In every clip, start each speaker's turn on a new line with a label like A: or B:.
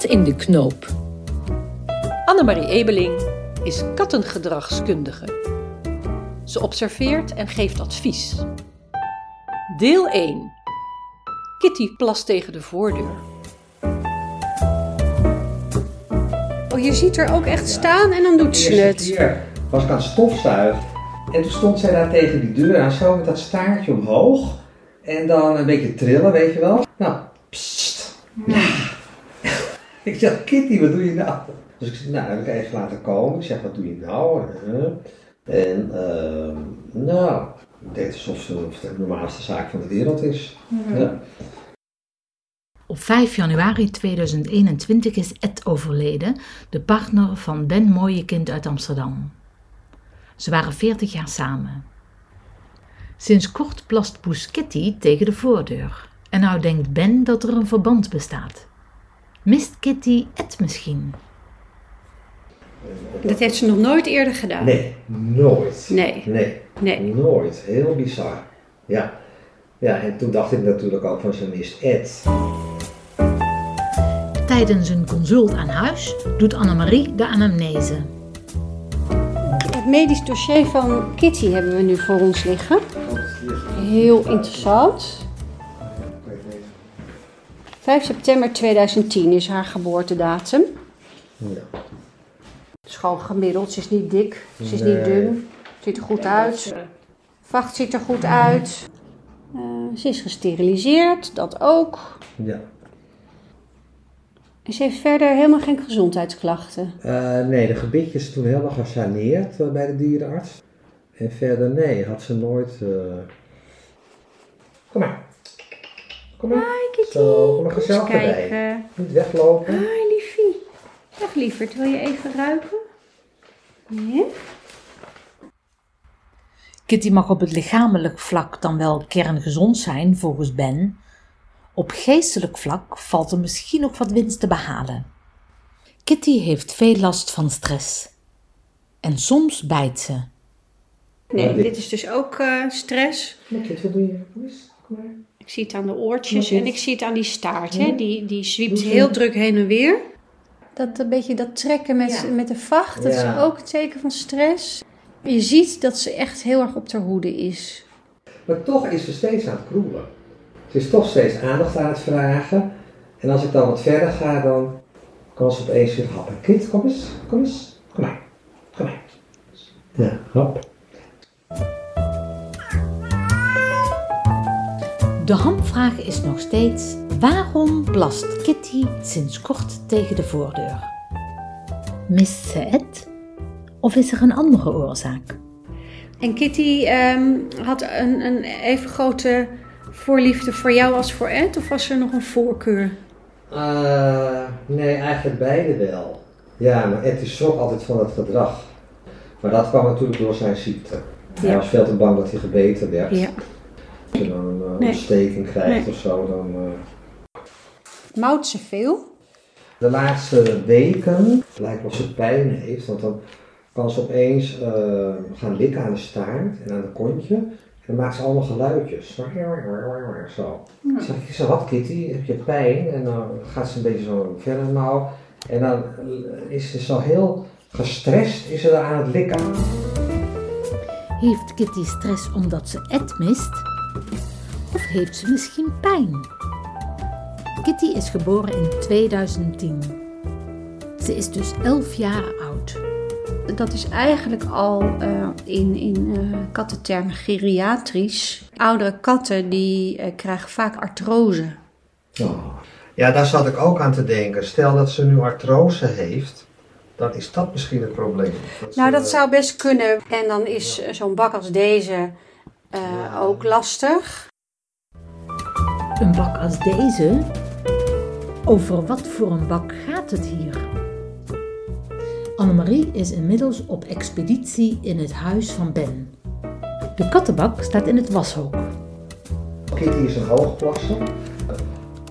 A: kat in de knoop.
B: Annemarie Ebeling is kattengedragskundige. Ze observeert en geeft advies. Deel 1. Kitty plast tegen de voordeur.
C: Oh, je ziet er ook echt staan en dan doet ze het.
D: keer was ik aan het stofzuigen. En toen stond zij daar tegen die deur aan, zo met dat staartje omhoog. En dan een beetje trillen, weet je wel. Nou, psst. Ja. Ik zeg, Kitty, wat doe je nou? Dus ik zeg, nou, dan heb ik even laten komen. Ik zeg, wat doe je nou? En, ehm, nou, ik deed alsof of het de normaalste zaak van de wereld is. Ja.
E: Op 5 januari 2021 is Ed overleden, de partner van Ben Mooiekind uit Amsterdam. Ze waren 40 jaar samen. Sinds kort plast poes Kitty tegen de voordeur. En nou denkt Ben dat er een verband bestaat. Mist Kitty Ed misschien?
C: Dat heeft ze nog nooit eerder gedaan.
D: Nee, nooit.
C: Nee.
D: Nee.
C: Nee.
D: Nooit. Heel bizar. Ja. Ja, en toen dacht ik natuurlijk ook van ze mist Ed.
E: Tijdens een consult aan huis doet Annemarie de anamnese.
C: Het medisch dossier van Kitty hebben we nu voor ons liggen. Heel interessant. 5 september 2010 is haar geboortedatum.
D: Ja.
C: Het is gewoon gemiddeld. Ze is niet dik, ze is
D: Nee.
C: niet dun. Ziet er goed uit. Vacht ziet er goed uit. Eh, ze is gesteriliseerd, dat ook.
D: ja.
C: En ze heeft verder helemaal geen gezondheidsklachten.
D: Eh, nee, de gebitje is toen helemaal gesaneerd eh, bij de dierenarts. En verder, nee, had ze nooit. eh, Kom maar. Kom maar.
C: Kitty,
D: Zo, kom
C: eens
D: gezellig erbij.
C: kijken.
D: Niet weglopen.
C: Hi liefie. Dag lieverd, wil je even ruiken? Ja?
E: Kitty mag op het lichamelijk vlak dan wel kerngezond zijn, volgens Ben. Op geestelijk vlak valt er misschien nog wat winst te behalen. Kitty heeft veel last van stress. En soms bijt ze.
C: Nee,
D: dit-
C: is dus ook eh, stress.
D: Kind, wat doe je? Kom eens, kom maar.
C: Ik zie het aan de oortjes en ik zie het aan die staart.
D: Ja.
C: Hè? Die, die zwiept heel druk heen en weer. Dat een beetje dat trekken met, met de vacht, dat
D: Ja.
C: is ook een teken van stress. Je ziet dat ze echt heel erg op ter hoede is.
D: Maar toch is ze steeds aan het kroelen. Ze is toch steeds aandacht aan het vragen. En als ik dan wat verder ga, dan kan ze opeens weer happen. Kind, kom eens, kom eens. Kom maar, kom maar. Ja, hap.
E: De hamvraag is nog steeds: waarom plast Kitty sinds kort tegen de voordeur? Mist ze het? Of is er een andere oorzaak?
C: En Kitty ehm, had een, een even grote voorliefde voor jou als voor Ed? Of was er nog een voorkeur?
D: Eh, nee, eigenlijk beide wel. Ja, maar Ed is schrok altijd van dat gedrag. Maar dat kwam natuurlijk door zijn ziekte. Hij was veel te bang dat hij gebeten werd.
C: Ja.
D: Als je dan een eh,
C: Nee.
D: ontsteking krijgt
C: Nee.
D: of zo, dan... eh,
C: Mouwt ze veel?
D: De laatste weken lijkt wel of ze pijn heeft, want dan kan ze opeens eh, gaan likken aan de staart en aan de kontje. En dan maakt ze allemaal geluidjes. Zo. Ik zeg, ik wat Kitty, heb je pijn? En dan gaat ze een beetje zo verder nou. En dan is ze zo heel gestrest, is ze daar aan het likken.
E: Heeft Kitty stress omdat ze Ed mist? Of heeft ze misschien pijn? Kitty is geboren in 2010. Ze is dus 11 jaar oud.
C: Dat is eigenlijk al eh, in, in eh kattentermen geriatrisch. Oudere katten die eh, krijgen vaak artrose.
D: Oh. Ja, daar zat ik ook aan te denken. Stel dat ze nu artrose heeft, dan is dat misschien het probleem.
C: Nou,
D: ze-
C: dat zou best kunnen. En dan is zo'n bak als deze eh, ook lastig.
E: Een bak als deze? Over wat voor een bak gaat het hier? Annemarie is inmiddels op expeditie in het huis van Ben. De kattenbak staat in het washok.
D: Kitty is een hoogplasser.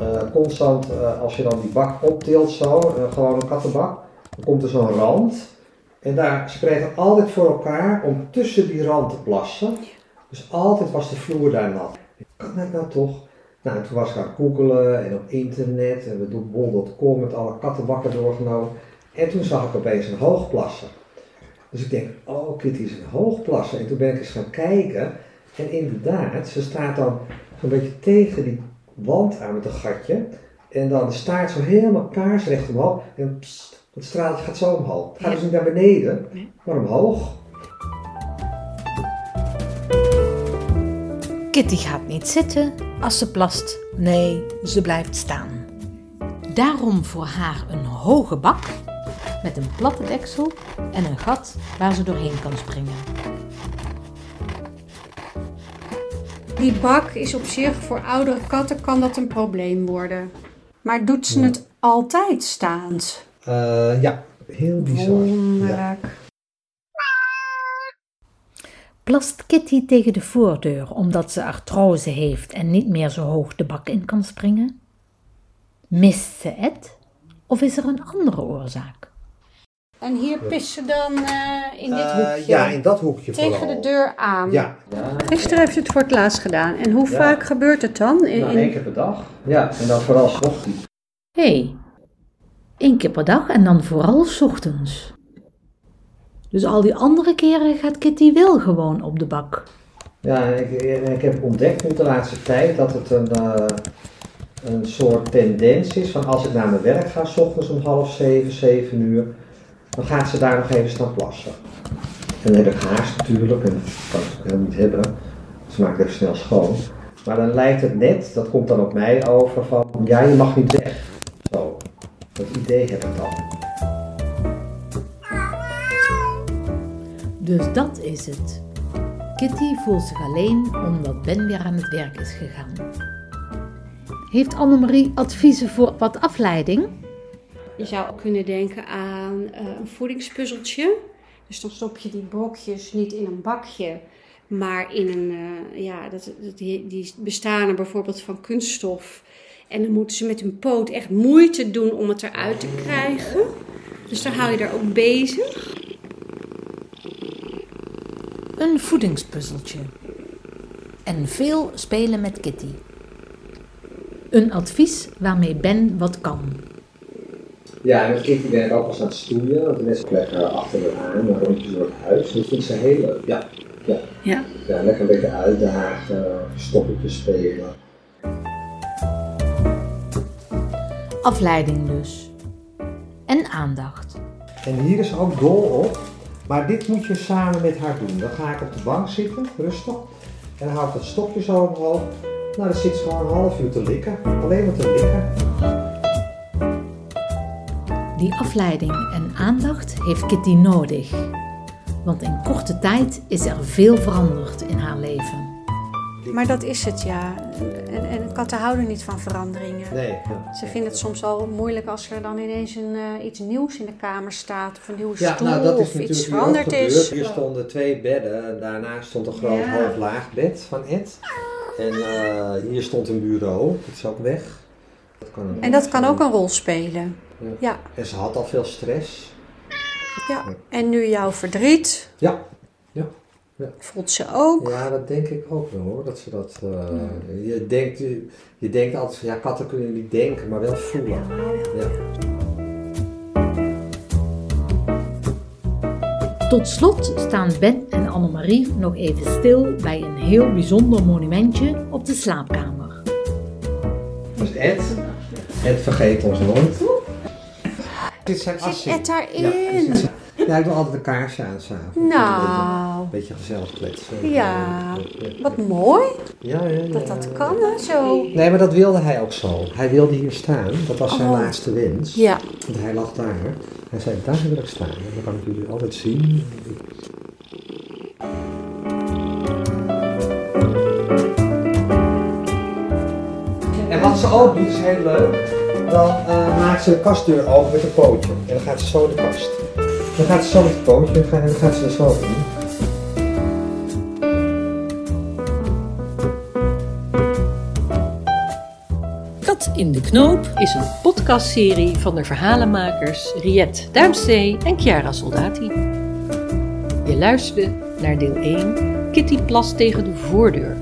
D: Eh, constant, eh, als je dan die bak optilt zo, gewoon een kattenbak, dan komt er zo'n rand. En daar spreekt er altijd voor elkaar om tussen die rand te plassen. Dus altijd was de vloer daar nat. Kan dat nou toch? Nou, en toen was ik gaan googelen en op internet en we doen bol.com met alle kattenbakken doorgenomen. En toen zag ik opeens een hoogplasser. Dus ik denk, oh Kitty is een hoogplasser. En toen ben ik eens gaan kijken. En inderdaad, ze staat dan zo'n beetje tegen die wand aan met een gatje. En dan de staart zo helemaal kaarsrecht omhoog. En het straaltje gaat zo omhoog. Het gaat dus niet naar beneden, maar omhoog.
E: Kitty gaat niet zitten als ze plast. Nee, ze blijft staan. Daarom voor haar een hoge bak met een platte deksel en een gat waar ze doorheen kan springen.
C: Die bak is op zich voor oudere katten kan dat een probleem worden. Maar doet ze het altijd staand?
D: Eh, ja, heel bizar. Ja.
E: Plast Kitty tegen de voordeur omdat ze artrose heeft en niet meer zo hoog de bak in kan springen? Mist ze het? Of is er een andere oorzaak?
C: En hier pist ze dan eh, in dit
D: Eh,
C: hoekje.
D: ja, in dat hoekje
C: tegen
D: vooral.
C: de deur aan.
D: Ja,
C: Gisteren heeft ze het voor het laatst gedaan. En hoe
D: Ja.
C: vaak gebeurt het dan? In,
D: nou,
C: in-
D: één keer per dag. Ja, en dan vooral 's ochtends.
E: Hé, hey, één keer per dag en dan vooral 's ochtends. Dus al die andere keren gaat Kitty wel gewoon op de bak.
D: Ja, ik, ik heb ontdekt nu de laatste tijd dat het een, eh, een soort tendens is van als ik naar mijn werk ga, s ochtends om half zeven, zeven uur, dan gaat ze daar nog even staan plassen. En dan heb ik haast natuurlijk, en dat kan ik helemaal niet hebben. Ze maakt even snel schoon. Maar dan lijkt het net, dat komt dan op mij over, van ja, je mag niet weg. Zo, dat idee heb ik dan.
E: Dus dat is het. Kitty voelt zich alleen omdat Ben weer aan het werk is gegaan. Heeft Annemarie adviezen voor wat afleiding?
C: Je zou ook kunnen denken aan eh, een voedingspuzzeltje. Dus dan stop je die brokjes niet in een bakje, maar in een, eh, ja, dat, die, bestaan er bijvoorbeeld van kunststof. En dan moeten ze met hun poot echt moeite doen om het eruit te krijgen. Dus dan hou je er ook bezig.
E: Een voedingspuzzeltje. En veel spelen met Kitty. Een advies waarmee Ben wat kan.
D: Ja, en met Kitty ben ik ook eens aan het stoeien, want de mensen leggen achter haar aan, een rondje door het huis. Dat vindt ze heel leuk. Ja, ja.
C: Ja.
D: Ja, lekker een beetje uitdagen, stoppetjes spelen.
E: Afleiding dus. En aandacht.
D: En hier is ze ook dol op, maar dit moet je samen met haar doen. Dan ga ik op de bank zitten, rustig, en dan hou ik dat stokje zo omhoog. Nou, dan zit ze gewoon een half uur te likken, alleen maar te likken.
E: Die afleiding en aandacht heeft Kitty nodig. Want in korte tijd is er veel veranderd in haar leven.
C: Maar dat is het, ja. En, en katten houden niet van veranderingen.
D: Nee, ja.
C: Ze vinden het soms al moeilijk als er dan ineens een, eh, iets nieuws in de kamer staat. Of een nieuwe
D: Ja,
C: stoel
D: nou dat is
C: of
D: natuurlijk
C: iets veranderd is.
D: Hier stonden twee bedden en daarnaast stond een groot
C: Ja.
D: half-laag bed van Ed. En eh, hier stond een bureau, dat is ook weg. Dat kan
C: En dat kan ook een rol spelen.
D: Ja.
C: Ja,
D: En ze had al veel stress.
C: ja. En nu jouw verdriet
D: Ja,
C: voelt ze ook.
D: ja dat denk ik ook wel hoor. Dat ze dat, eh, je, denkt, je, je denkt altijd van ja, katten kunnen niet denken, maar wel voelen. Ja.
E: Tot slot staan Ben en Annemarie nog even stil bij een heel bijzonder monumentje op de slaapkamer.
D: Dus Ed, Ed vergeet ons nooit. Dit zijn
C: Zit. Ed daarin?
D: Ja, ja, ik doe altijd een kaarsje aan s'avonds.
C: Nou,
D: beetje gezellig kletsen.
C: ja. Wat mooi
D: Ja, ja, ja.
C: dat dat kan, hè, zo.
D: Nee, maar dat wilde hij ook zo. Hij wilde hier staan. Dat was zijn
C: Oh.
D: laatste wens.
C: Ja.
D: Want hij lag daar. Hij zei, daar wil ik staan. En dan kan ik jullie altijd zien. En wat ze ook doet, is heel leuk. Dan eh, maakt ze de kastdeur open met een pootje. En dan gaat ze zo de kast. Dan gaat ze zo met het pootje en dan gaat ze er zo in.
B: In de Knoop is een podcastserie van de verhalenmakers Riet Duimstee en Chiara Soldati. Je luisterde naar deel 1 Kitty Plas tegen de voordeur